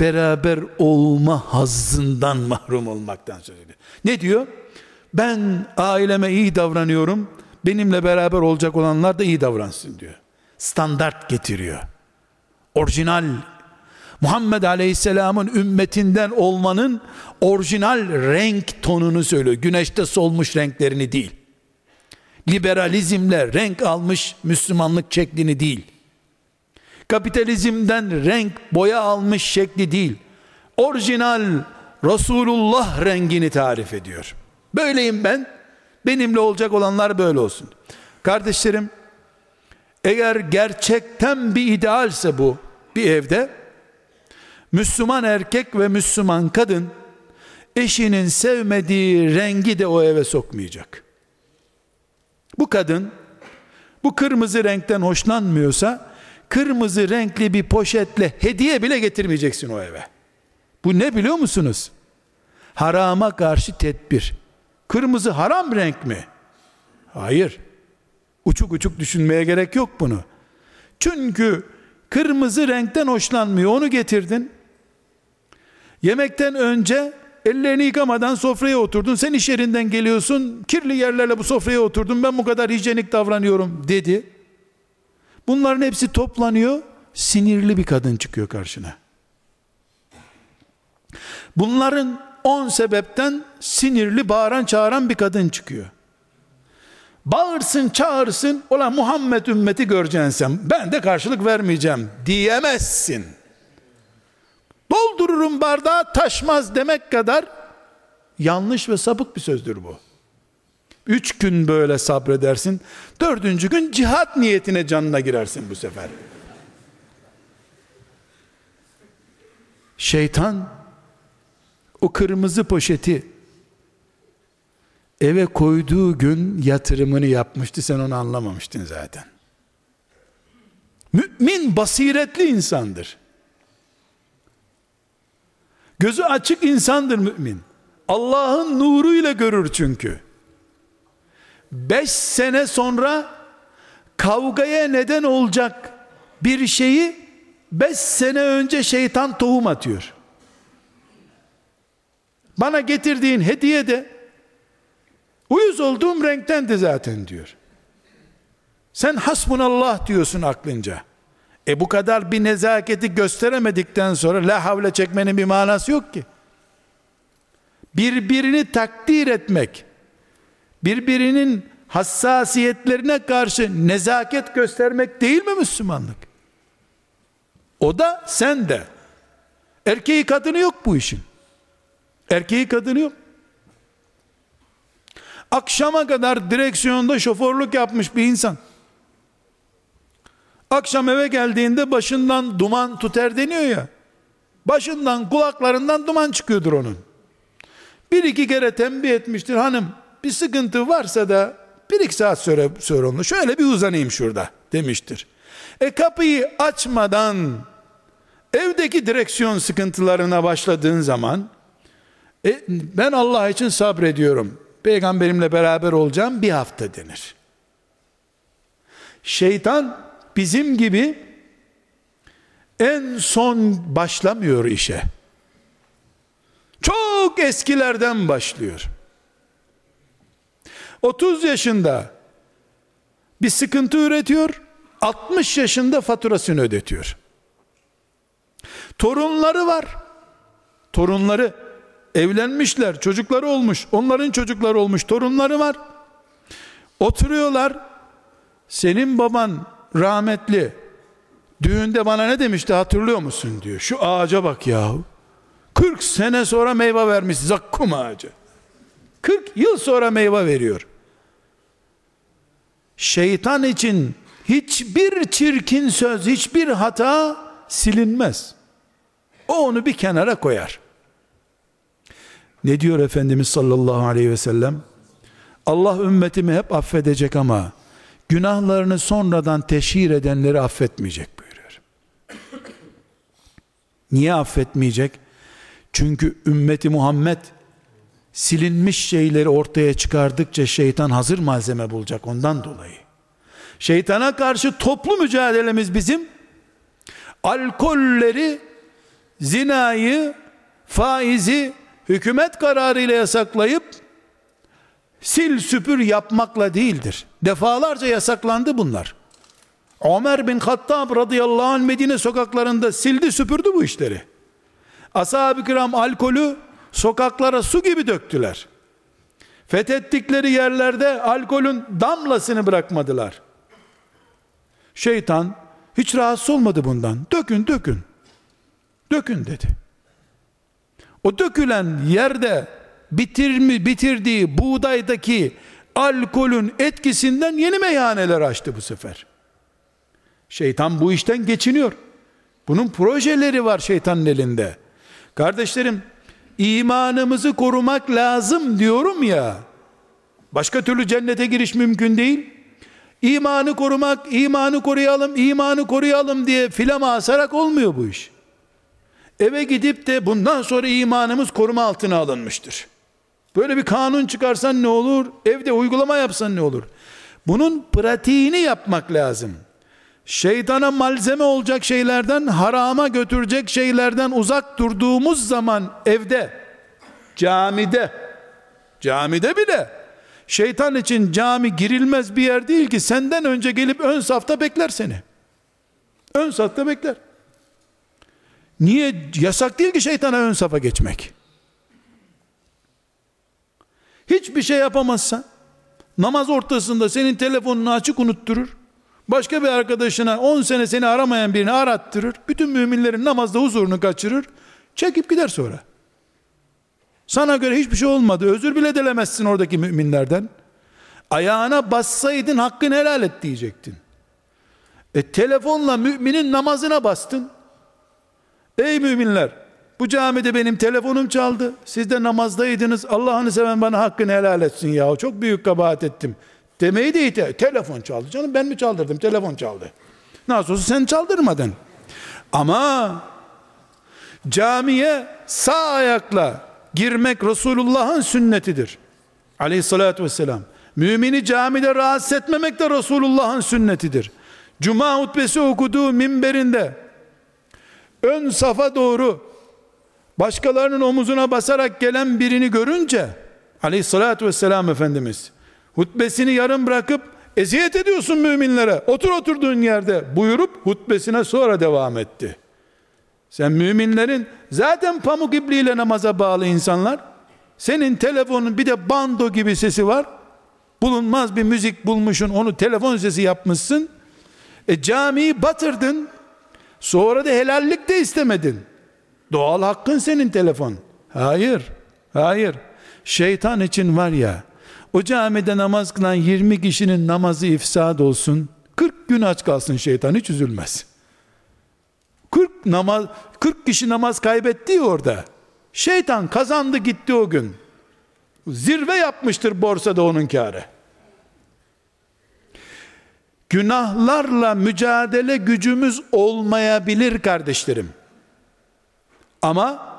beraber olma hazzından *laughs* mahrum olmaktan söz ediyor. Ne diyor? Ben aileme iyi davranıyorum. Benimle beraber olacak olanlar da iyi davransın diyor. Standart getiriyor. Orijinal Muhammed Aleyhisselam'ın ümmetinden olmanın orijinal renk tonunu söylüyor. Güneşte solmuş renklerini değil. Liberalizmle renk almış Müslümanlık şeklini değil kapitalizmden renk boya almış şekli değil. Orijinal Resulullah rengini tarif ediyor. Böyleyim ben. Benimle olacak olanlar böyle olsun. Kardeşlerim, eğer gerçekten bir idealse bu bir evde Müslüman erkek ve Müslüman kadın eşinin sevmediği rengi de o eve sokmayacak. Bu kadın bu kırmızı renkten hoşlanmıyorsa kırmızı renkli bir poşetle hediye bile getirmeyeceksin o eve. Bu ne biliyor musunuz? Harama karşı tedbir. Kırmızı haram renk mi? Hayır. Uçuk uçuk düşünmeye gerek yok bunu. Çünkü kırmızı renkten hoşlanmıyor. Onu getirdin. Yemekten önce ellerini yıkamadan sofraya oturdun. Sen iş yerinden geliyorsun. Kirli yerlerle bu sofraya oturdun. Ben bu kadar hijyenik davranıyorum dedi. Bunların hepsi toplanıyor. Sinirli bir kadın çıkıyor karşına. Bunların on sebepten sinirli bağıran çağıran bir kadın çıkıyor. Bağırsın çağırsın ola Muhammed ümmeti göreceksin sen ben de karşılık vermeyeceğim diyemezsin. Doldururum bardağı taşmaz demek kadar yanlış ve sapık bir sözdür bu. Üç gün böyle sabredersin. Dördüncü gün cihat niyetine canına girersin bu sefer. Şeytan o kırmızı poşeti eve koyduğu gün yatırımını yapmıştı sen onu anlamamıştın zaten. Mümin basiretli insandır. Gözü açık insandır mümin. Allah'ın nuruyla görür çünkü. Beş sene sonra kavgaya neden olacak bir şeyi beş sene önce şeytan tohum atıyor. Bana getirdiğin hediye de uyuz olduğum renktendi zaten diyor. Sen hasbunallah diyorsun aklınca. E bu kadar bir nezaketi gösteremedikten sonra la havle çekmenin bir manası yok ki. Birbirini takdir etmek, birbirinin hassasiyetlerine karşı nezaket göstermek değil mi Müslümanlık? O da sen de. Erkeği kadını yok bu işin. Erkeği kadını yok. Akşama kadar direksiyonda şoförlük yapmış bir insan. Akşam eve geldiğinde başından duman tuter deniyor ya. Başından kulaklarından duman çıkıyordur onun. Bir iki kere tembih etmiştir hanım bir sıkıntı varsa da bir iki saat sonra, sonra onu şöyle bir uzanayım şurada demiştir. E kapıyı açmadan evdeki direksiyon sıkıntılarına başladığın zaman e, ben Allah için sabrediyorum. Peygamberimle beraber olacağım bir hafta denir. Şeytan bizim gibi en son başlamıyor işe. Çok eskilerden başlıyor. 30 yaşında bir sıkıntı üretiyor, 60 yaşında faturasını ödetiyor. Torunları var. Torunları evlenmişler, çocukları olmuş, onların çocukları olmuş, torunları var. Oturuyorlar. Senin baban rahmetli düğünde bana ne demişti hatırlıyor musun diyor. Şu ağaca bak yahu. 40 sene sonra meyve vermiş zakkum ağacı. 40 yıl sonra meyve veriyor. Şeytan için hiçbir çirkin söz, hiçbir hata silinmez. O onu bir kenara koyar. Ne diyor Efendimiz sallallahu aleyhi ve sellem? Allah ümmetimi hep affedecek ama günahlarını sonradan teşhir edenleri affetmeyecek buyuruyor. Niye affetmeyecek? Çünkü ümmeti Muhammed silinmiş şeyleri ortaya çıkardıkça şeytan hazır malzeme bulacak ondan dolayı. Şeytana karşı toplu mücadelemiz bizim alkolleri, zinayı, faizi hükümet kararıyla yasaklayıp sil süpür yapmakla değildir. Defalarca yasaklandı bunlar. Ömer bin Hattab radıyallahu anh Medine sokaklarında sildi süpürdü bu işleri. Ashab-ı kiram alkolü sokaklara su gibi döktüler. Fethettikleri yerlerde alkolün damlasını bırakmadılar. Şeytan hiç rahatsız olmadı bundan. Dökün dökün. Dökün dedi. O dökülen yerde bitirmi, bitirdiği buğdaydaki alkolün etkisinden yeni meyhaneler açtı bu sefer. Şeytan bu işten geçiniyor. Bunun projeleri var şeytanın elinde. Kardeşlerim, imanımızı korumak lazım diyorum ya. Başka türlü cennete giriş mümkün değil. İmanı korumak, imanı koruyalım, imanı koruyalım diye filama asarak olmuyor bu iş. Eve gidip de bundan sonra imanımız koruma altına alınmıştır. Böyle bir kanun çıkarsan ne olur? Evde uygulama yapsan ne olur? Bunun pratiğini yapmak lazım. Şeytana malzeme olacak şeylerden, harama götürecek şeylerden uzak durduğumuz zaman evde, camide, camide bile şeytan için cami girilmez bir yer değil ki senden önce gelip ön safta bekler seni. Ön safta bekler. Niye? Yasak değil ki şeytana ön safa geçmek. Hiçbir şey yapamazsan, namaz ortasında senin telefonunu açık unutturur, başka bir arkadaşına 10 sene seni aramayan birini arattırır, bütün müminlerin namazda huzurunu kaçırır, çekip gider sonra. Sana göre hiçbir şey olmadı, özür bile dilemezsin oradaki müminlerden. Ayağına bassaydın hakkını helal et diyecektin. E telefonla müminin namazına bastın. Ey müminler bu camide benim telefonum çaldı. Siz de namazdaydınız. Allah'ını seven bana hakkını helal etsin ya. Çok büyük kabahat ettim. Demeyi de ite. Telefon çaldı. Canım ben mi çaldırdım? Telefon çaldı. Nasıl olsa sen çaldırmadın. Ama camiye sağ ayakla girmek Resulullah'ın sünnetidir. Aleyhissalatü vesselam. Mümini camide rahatsız etmemek de Resulullah'ın sünnetidir. Cuma hutbesi okuduğu minberinde ön safa doğru başkalarının omuzuna basarak gelen birini görünce aleyhissalatü vesselam Efendimiz hutbesini yarım bırakıp eziyet ediyorsun müminlere otur oturduğun yerde buyurup hutbesine sonra devam etti. Sen müminlerin zaten pamuk ipliğiyle namaza bağlı insanlar. Senin telefonun bir de bando gibi sesi var. Bulunmaz bir müzik bulmuşsun onu telefon sesi yapmışsın. E camiyi batırdın sonra da helallik de istemedin. Doğal hakkın senin telefon. Hayır hayır. Şeytan için var ya o camide namaz kılan 20 kişinin namazı ifsad olsun 40 gün aç kalsın şeytan hiç üzülmez. 40 namaz 40 kişi namaz kaybetti orada. Şeytan kazandı gitti o gün. Zirve yapmıştır borsada onun karı günahlarla mücadele gücümüz olmayabilir kardeşlerim ama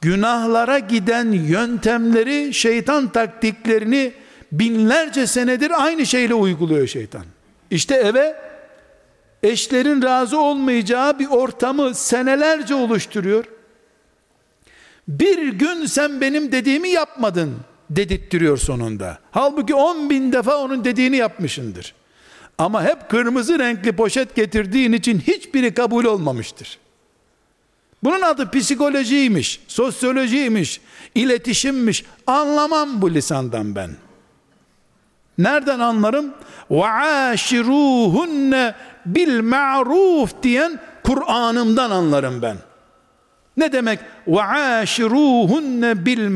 günahlara giden yöntemleri, şeytan taktiklerini binlerce senedir aynı şeyle uyguluyor şeytan. İşte eve eşlerin razı olmayacağı bir ortamı senelerce oluşturuyor. Bir gün sen benim dediğimi yapmadın dedirttiriyor sonunda. Halbuki on bin defa onun dediğini yapmışındır. Ama hep kırmızı renkli poşet getirdiğin için hiçbiri kabul olmamıştır. Bunun adı psikolojiymiş, sosyolojiymiş, iletişimmiş. Anlamam bu lisandan ben. Nereden anlarım? وَعَاشِرُوهُنَّ bil diyen Kur'an'ımdan anlarım ben. Ne demek? وَعَاشِرُوهُنَّ bil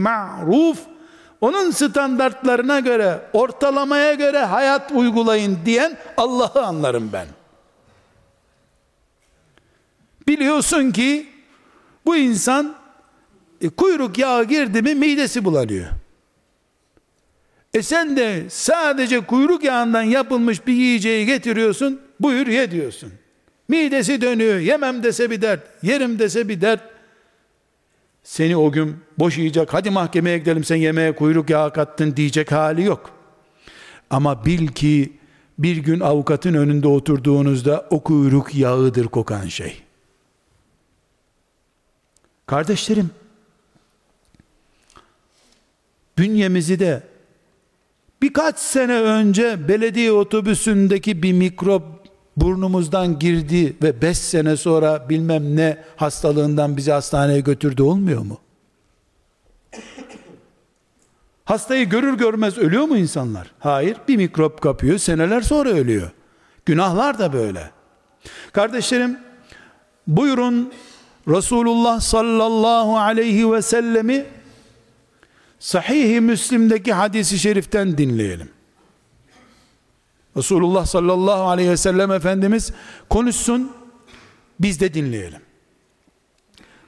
onun standartlarına göre, ortalamaya göre hayat uygulayın diyen Allah'ı anlarım ben. Biliyorsun ki bu insan e, kuyruk yağı girdi mi midesi bulanıyor. E sen de sadece kuyruk yağından yapılmış bir yiyeceği getiriyorsun, buyur ye diyorsun. Midesi dönüyor, yemem dese bir dert, yerim dese bir dert. Seni o gün boşayacak, hadi mahkemeye gidelim sen yemeğe kuyruk yağı kattın diyecek hali yok. Ama bil ki bir gün avukatın önünde oturduğunuzda o kuyruk yağıdır kokan şey. Kardeşlerim, bünyemizi de birkaç sene önce belediye otobüsündeki bir mikrop burnumuzdan girdi ve beş sene sonra bilmem ne hastalığından bizi hastaneye götürdü olmuyor mu? Hastayı görür görmez ölüyor mu insanlar? Hayır, bir mikrop kapıyor, seneler sonra ölüyor. Günahlar da böyle. Kardeşlerim, buyurun Resulullah sallallahu aleyhi ve sellemi sahih Müslim'deki hadisi şeriften dinleyelim. Resulullah sallallahu aleyhi ve sellem Efendimiz konuşsun, biz de dinleyelim.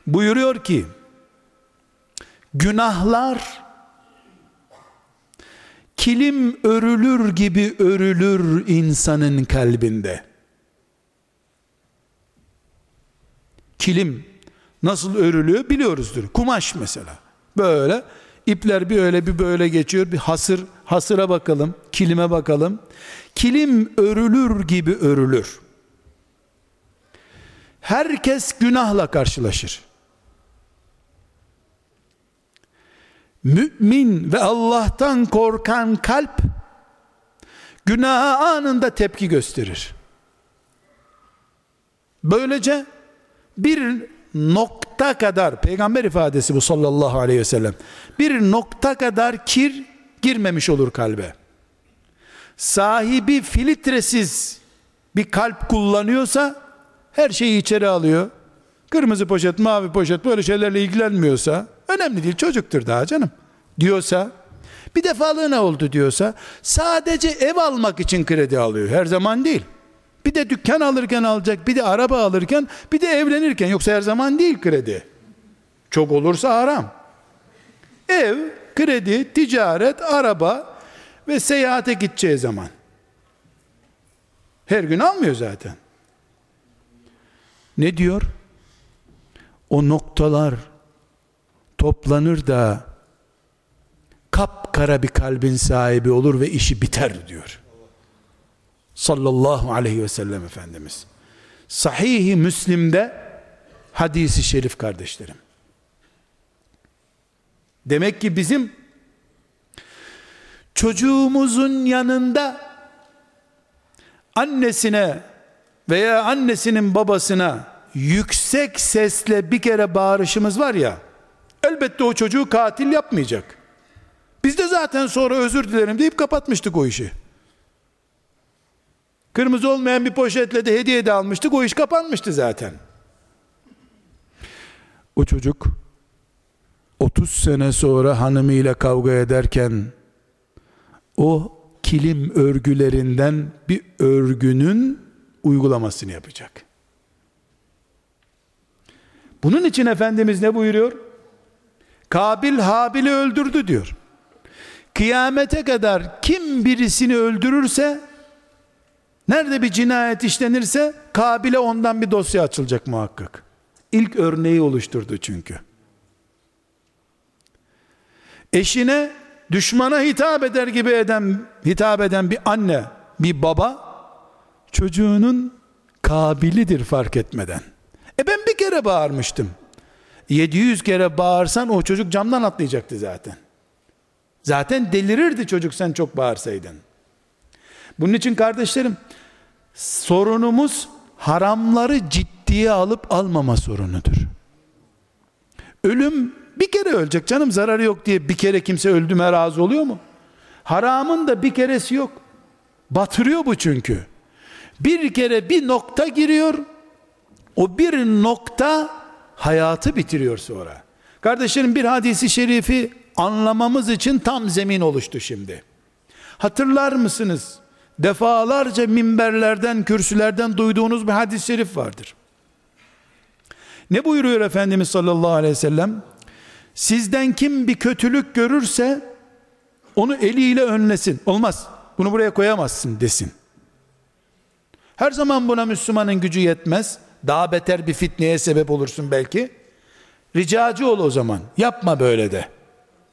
Buyuruyor ki, günahlar kilim örülür gibi örülür insanın kalbinde. Kilim nasıl örülüyor biliyoruzdur. Kumaş mesela. Böyle ipler bir öyle bir böyle geçiyor. Bir hasır, hasıra bakalım, kilime bakalım. Kilim örülür gibi örülür. Herkes günahla karşılaşır. Mümin ve Allah'tan korkan kalp günaha anında tepki gösterir. Böylece bir nokta kadar peygamber ifadesi bu sallallahu aleyhi ve sellem bir nokta kadar kir girmemiş olur kalbe sahibi filtresiz bir kalp kullanıyorsa her şeyi içeri alıyor kırmızı poşet mavi poşet böyle şeylerle ilgilenmiyorsa önemli değil çocuktur daha canım diyorsa bir defalığına oldu diyorsa sadece ev almak için kredi alıyor her zaman değil bir de dükkan alırken alacak, bir de araba alırken, bir de evlenirken. Yoksa her zaman değil kredi. Çok olursa haram. Ev, kredi, ticaret, araba ve seyahate gideceği zaman. Her gün almıyor zaten. Ne diyor? O noktalar toplanır da kapkara bir kalbin sahibi olur ve işi biter diyor sallallahu aleyhi ve sellem Efendimiz. Sahih-i Müslim'de hadisi şerif kardeşlerim. Demek ki bizim çocuğumuzun yanında annesine veya annesinin babasına yüksek sesle bir kere bağırışımız var ya elbette o çocuğu katil yapmayacak. Biz de zaten sonra özür dilerim deyip kapatmıştık o işi. Kırmızı olmayan bir poşetle de hediye de almıştık. O iş kapanmıştı zaten. O çocuk 30 sene sonra hanımıyla kavga ederken o kilim örgülerinden bir örgünün uygulamasını yapacak. Bunun için Efendimiz ne buyuruyor? Kabil Habil'i öldürdü diyor. Kıyamete kadar kim birisini öldürürse nerede bir cinayet işlenirse Kabil'e ondan bir dosya açılacak muhakkak. İlk örneği oluşturdu çünkü. Eşine düşmana hitap eder gibi eden hitap eden bir anne, bir baba çocuğunun kabilidir fark etmeden. E ben bir kere bağırmıştım. 700 kere bağırsan o çocuk camdan atlayacaktı zaten. Zaten delirirdi çocuk sen çok bağırsaydın. Bunun için kardeşlerim sorunumuz haramları ciddiye alıp almama sorunudur. Ölüm bir kere ölecek canım zararı yok diye bir kere kimse öldüme razı oluyor mu? Haramın da bir keresi yok. Batırıyor bu çünkü. Bir kere bir nokta giriyor. O bir nokta hayatı bitiriyor sonra. Kardeşlerim bir hadisi şerifi anlamamız için tam zemin oluştu şimdi. Hatırlar mısınız? Defalarca minberlerden, kürsülerden duyduğunuz bir hadis-i şerif vardır. Ne buyuruyor Efendimiz sallallahu aleyhi ve sellem? Sizden kim bir kötülük görürse onu eliyle önlesin. Olmaz. Bunu buraya koyamazsın desin. Her zaman buna Müslümanın gücü yetmez. Daha beter bir fitneye sebep olursun belki. Ricacı ol o zaman. Yapma böyle de.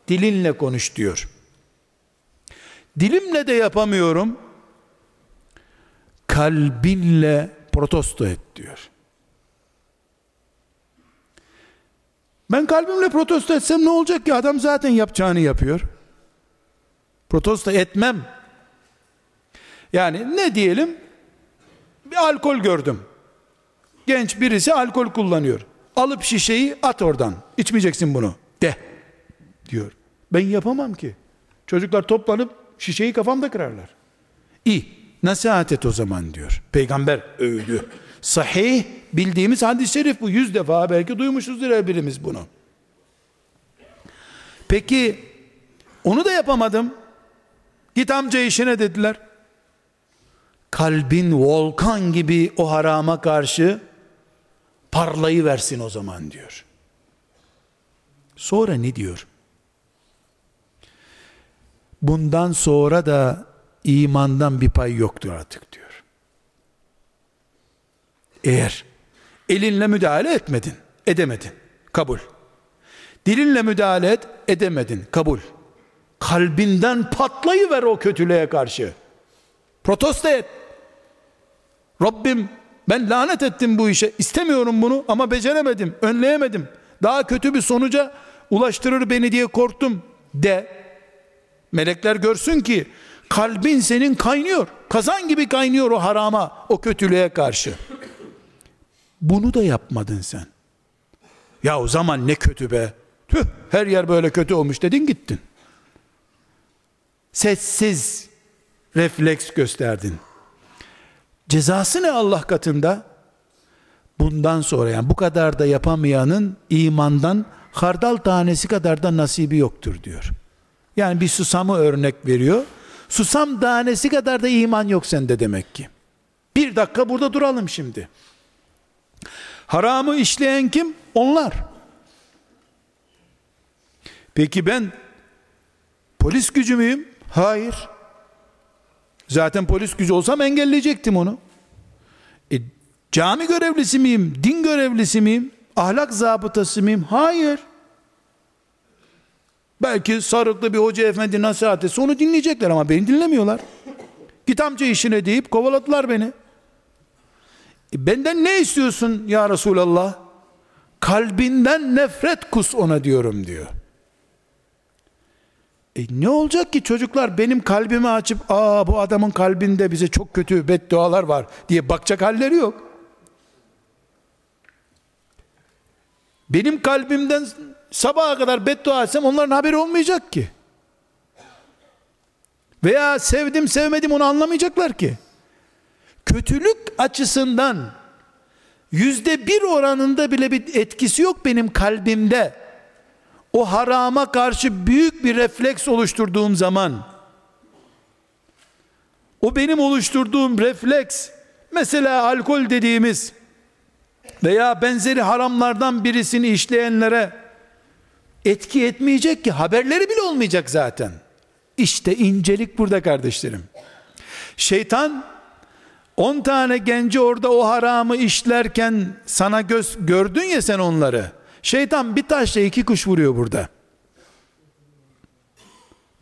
Dilinle konuş diyor. Dilimle de yapamıyorum. Kalbinle protesto et diyor. Ben kalbimle protesto etsem ne olacak ki? Adam zaten yapacağını yapıyor. Protesto etmem. Yani ne diyelim? Bir alkol gördüm. Genç birisi alkol kullanıyor. Alıp şişeyi at oradan. İçmeyeceksin bunu. De. Diyor. Ben yapamam ki. Çocuklar toplanıp şişeyi kafamda kırarlar. İyi. Nasihat et o zaman diyor. Peygamber övdü. Sahih bildiğimiz hadis-i şerif bu. Yüz defa belki duymuşuzdur her birimiz bunu. Peki onu da yapamadım. Git amca işine dediler. Kalbin volkan gibi o harama karşı parlayı versin o zaman diyor. Sonra ne diyor? Bundan sonra da imandan bir pay yoktur artık diyor. Eğer elinle müdahale etmedin, edemedin. Kabul. Dilinle müdahale et, edemedin. Kabul. Kalbinden patlayıver o kötülüğe karşı. Protesto et. Rabbim ben lanet ettim bu işe. İstemiyorum bunu ama beceremedim, önleyemedim. Daha kötü bir sonuca ulaştırır beni diye korktum de. Melekler görsün ki kalbin senin kaynıyor. Kazan gibi kaynıyor o harama, o kötülüğe karşı. Bunu da yapmadın sen. Ya o zaman ne kötü be. Tüh her yer böyle kötü olmuş dedin gittin. Sessiz refleks gösterdin. Cezası ne Allah katında? Bundan sonra yani bu kadar da yapamayanın imandan hardal tanesi kadar da nasibi yoktur diyor. Yani bir susamı örnek veriyor. Susam tanesi kadar da iman yok sende demek ki. Bir dakika burada duralım şimdi. Haramı işleyen kim? Onlar. Peki ben polis gücü müyüm? Hayır. Zaten polis gücü olsam engelleyecektim onu. E, cami görevlisi miyim? Din görevlisi miyim? Ahlak zabıtası mıyım? Hayır. Belki sarıklı bir hoca efendi nasihat etse onu dinleyecekler ama beni dinlemiyorlar. Git amca işine deyip kovaladılar beni. Benden ne istiyorsun ya Resulallah? kalbinden nefret kus ona diyorum diyor. E ne olacak ki çocuklar benim kalbimi açıp aa bu adamın kalbinde bize çok kötü beddualar var diye bakacak halleri yok. Benim kalbimden sabaha kadar beddua etsem onların haberi olmayacak ki. Veya sevdim sevmedim onu anlamayacaklar ki. Kötülük açısından yüzde bir oranında bile bir etkisi yok benim kalbimde. O harama karşı büyük bir refleks oluşturduğum zaman o benim oluşturduğum refleks mesela alkol dediğimiz veya benzeri haramlardan birisini işleyenlere etki etmeyecek ki haberleri bile olmayacak zaten. İşte incelik burada kardeşlerim. Şeytan 10 tane genci orada o haramı işlerken sana göz gördün ya sen onları. Şeytan bir taşla iki kuş vuruyor burada.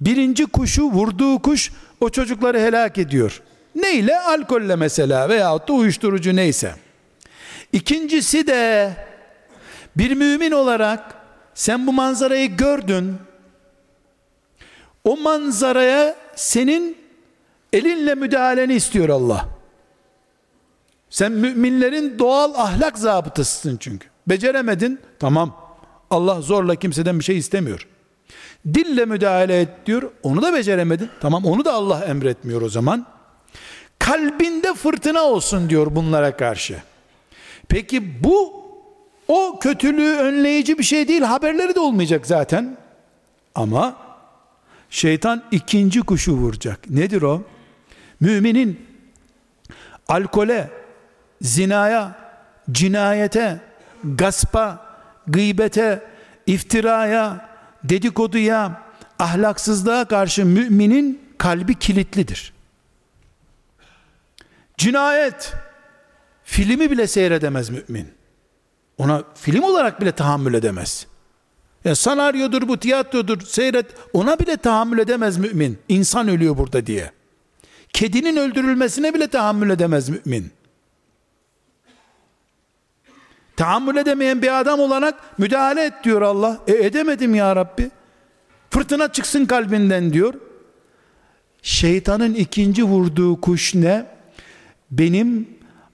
Birinci kuşu vurduğu kuş o çocukları helak ediyor. Neyle? Alkolle mesela veyahut da uyuşturucu neyse. İkincisi de bir mümin olarak sen bu manzarayı gördün. O manzaraya senin elinle müdahaleni istiyor Allah. Sen müminlerin doğal ahlak zabıtasısın çünkü. Beceremedin, tamam. Allah zorla kimseden bir şey istemiyor. Dille müdahale et diyor, onu da beceremedin. Tamam onu da Allah emretmiyor o zaman. Kalbinde fırtına olsun diyor bunlara karşı. Peki bu o kötülüğü önleyici bir şey değil, haberleri de olmayacak zaten. Ama şeytan ikinci kuşu vuracak. Nedir o? Müminin alkole, zinaya, cinayete, gaspa, gıybete, iftiraya, dedikoduya, ahlaksızlığa karşı müminin kalbi kilitlidir. Cinayet, filmi bile seyredemez mümin. Ona film olarak bile tahammül edemez. Ya senaryodur bu tiyatrodur seyret ona bile tahammül edemez mümin. İnsan ölüyor burada diye. Kedinin öldürülmesine bile tahammül edemez mümin. Tahammül edemeyen bir adam olarak müdahale et diyor Allah. E edemedim ya Rabbi. Fırtına çıksın kalbinden diyor. Şeytanın ikinci vurduğu kuş ne? Benim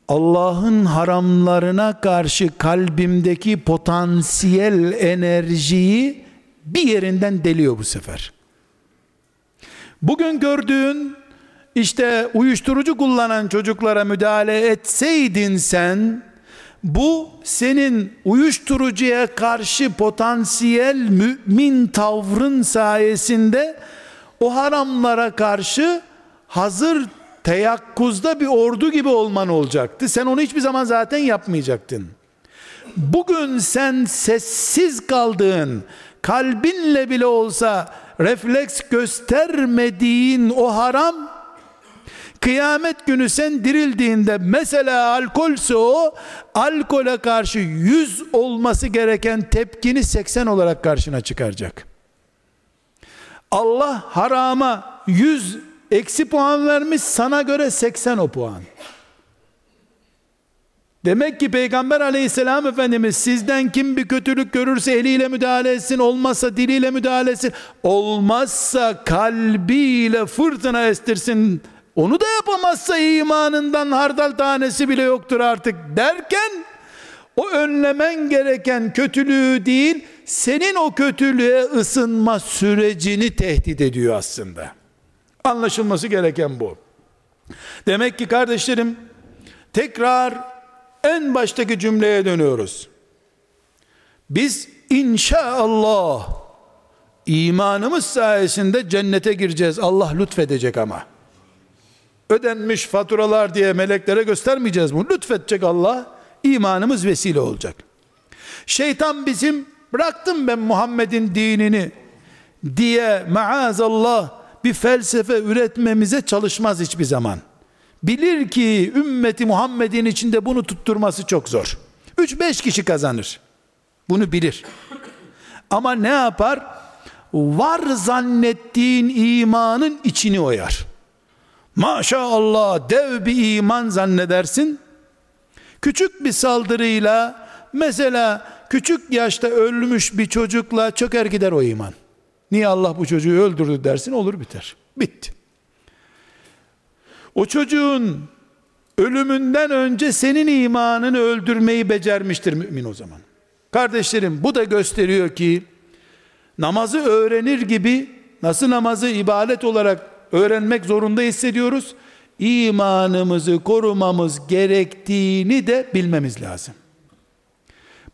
Allah'ın haramlarına karşı kalbimdeki potansiyel enerjiyi bir yerinden deliyor bu sefer. Bugün gördüğün işte uyuşturucu kullanan çocuklara müdahale etseydin sen bu senin uyuşturucuya karşı potansiyel mümin tavrın sayesinde o haramlara karşı hazır teyakkuzda bir ordu gibi olman olacaktı. Sen onu hiçbir zaman zaten yapmayacaktın. Bugün sen sessiz kaldığın, kalbinle bile olsa refleks göstermediğin o haram Kıyamet günü sen dirildiğinde mesela alkolse o alkole karşı 100 olması gereken tepkini 80 olarak karşına çıkaracak. Allah harama 100 eksi puan vermiş sana göre 80 o puan. Demek ki Peygamber aleyhisselam Efendimiz sizden kim bir kötülük görürse eliyle müdahale etsin, olmazsa diliyle müdahale etsin, olmazsa kalbiyle fırtına estirsin onu da yapamazsa imanından hardal tanesi bile yoktur artık derken o önlemen gereken kötülüğü değil senin o kötülüğe ısınma sürecini tehdit ediyor aslında. Anlaşılması gereken bu. Demek ki kardeşlerim tekrar en baştaki cümleye dönüyoruz. Biz inşallah imanımız sayesinde cennete gireceğiz. Allah lütfedecek ama ödenmiş faturalar diye meleklere göstermeyeceğiz bunu. Lütfedecek Allah. imanımız vesile olacak. Şeytan bizim bıraktım ben Muhammed'in dinini diye maazallah bir felsefe üretmemize çalışmaz hiçbir zaman. Bilir ki ümmeti Muhammed'in içinde bunu tutturması çok zor. 3-5 kişi kazanır. Bunu bilir. Ama ne yapar? Var zannettiğin imanın içini oyar. Maşallah dev bir iman zannedersin. Küçük bir saldırıyla mesela küçük yaşta ölmüş bir çocukla çöker gider o iman. Niye Allah bu çocuğu öldürdü dersin olur biter. Bitti. O çocuğun ölümünden önce senin imanını öldürmeyi becermiştir mümin o zaman. Kardeşlerim bu da gösteriyor ki namazı öğrenir gibi nasıl namazı ibadet olarak öğrenmek zorunda hissediyoruz. İmanımızı korumamız gerektiğini de bilmemiz lazım.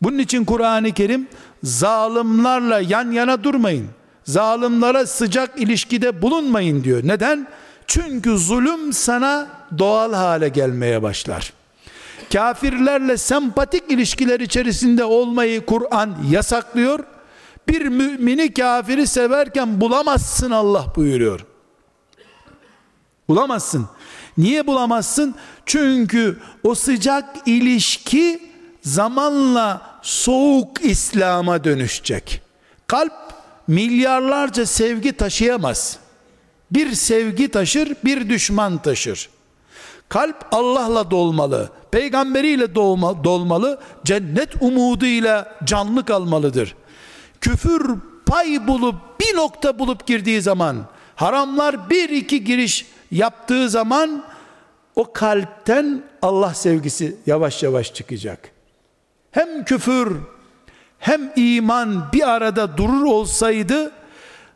Bunun için Kur'an-ı Kerim zalimlerle yan yana durmayın. Zalimlere sıcak ilişkide bulunmayın diyor. Neden? Çünkü zulüm sana doğal hale gelmeye başlar. Kafirlerle sempatik ilişkiler içerisinde olmayı Kur'an yasaklıyor. Bir mümini kafiri severken bulamazsın Allah buyuruyor. Bulamazsın. Niye bulamazsın? Çünkü o sıcak ilişki zamanla soğuk İslam'a dönüşecek. Kalp milyarlarca sevgi taşıyamaz. Bir sevgi taşır, bir düşman taşır. Kalp Allah'la dolmalı, peygamberiyle dolma, dolmalı, cennet umuduyla canlı kalmalıdır. Küfür pay bulup bir nokta bulup girdiği zaman, haramlar bir iki giriş yaptığı zaman o kalpten Allah sevgisi yavaş yavaş çıkacak. Hem küfür hem iman bir arada durur olsaydı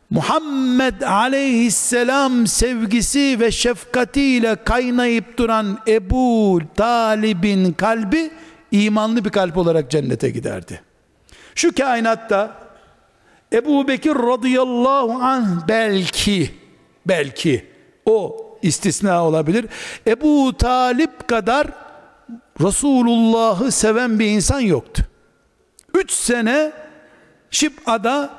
Muhammed aleyhisselam sevgisi ve şefkatiyle kaynayıp duran Ebu Talib'in kalbi imanlı bir kalp olarak cennete giderdi. Şu kainatta Ebu Bekir radıyallahu anh belki belki o istisna olabilir. Ebu Talip kadar Resulullah'ı seven bir insan yoktu. Üç sene Şib'ada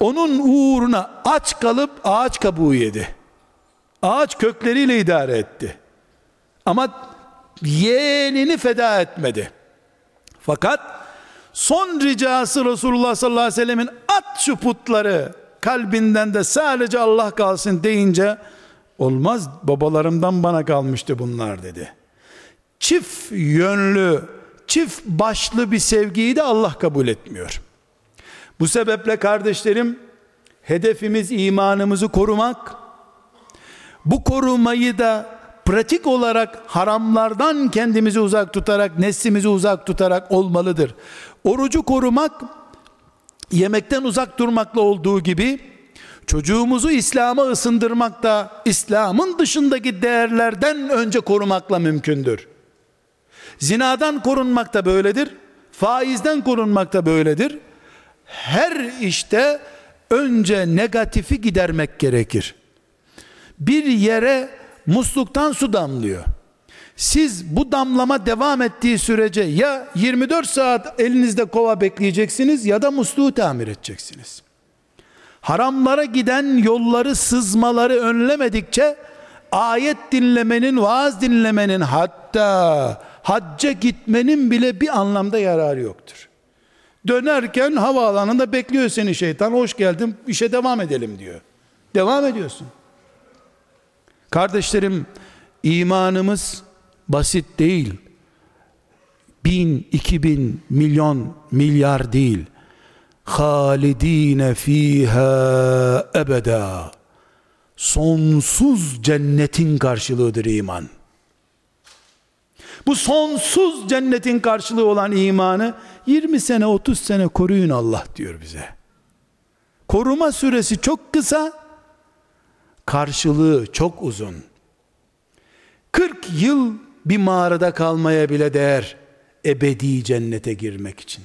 onun uğruna aç kalıp ağaç kabuğu yedi. Ağaç kökleriyle idare etti. Ama yeğenini feda etmedi. Fakat son ricası Resulullah sallallahu aleyhi ve sellemin at şu putları kalbinden de sadece Allah kalsın deyince olmaz babalarımdan bana kalmıştı bunlar dedi. Çift yönlü, çift başlı bir sevgiyi de Allah kabul etmiyor. Bu sebeple kardeşlerim hedefimiz imanımızı korumak. Bu korumayı da pratik olarak haramlardan kendimizi uzak tutarak, neslimizi uzak tutarak olmalıdır. Orucu korumak yemekten uzak durmakla olduğu gibi çocuğumuzu İslam'a ısındırmak da İslam'ın dışındaki değerlerden önce korumakla mümkündür. Zinadan korunmak da böyledir. Faizden korunmak da böyledir her işte önce negatifi gidermek gerekir. Bir yere musluktan su damlıyor. Siz bu damlama devam ettiği sürece ya 24 saat elinizde kova bekleyeceksiniz ya da musluğu tamir edeceksiniz. Haramlara giden yolları sızmaları önlemedikçe ayet dinlemenin, vaaz dinlemenin hatta hacca gitmenin bile bir anlamda yararı yoktur. Dönerken havaalanında bekliyor seni şeytan. Hoş geldin işe devam edelim diyor. Devam ediyorsun. Kardeşlerim imanımız basit değil. Bin, iki bin, milyon, milyar değil. Halidine fiha ebeda. Sonsuz cennetin karşılığıdır iman. Bu sonsuz cennetin karşılığı olan imanı 20 sene 30 sene koruyun Allah diyor bize. Koruma süresi çok kısa, karşılığı çok uzun. 40 yıl bir mağarada kalmaya bile değer ebedi cennete girmek için.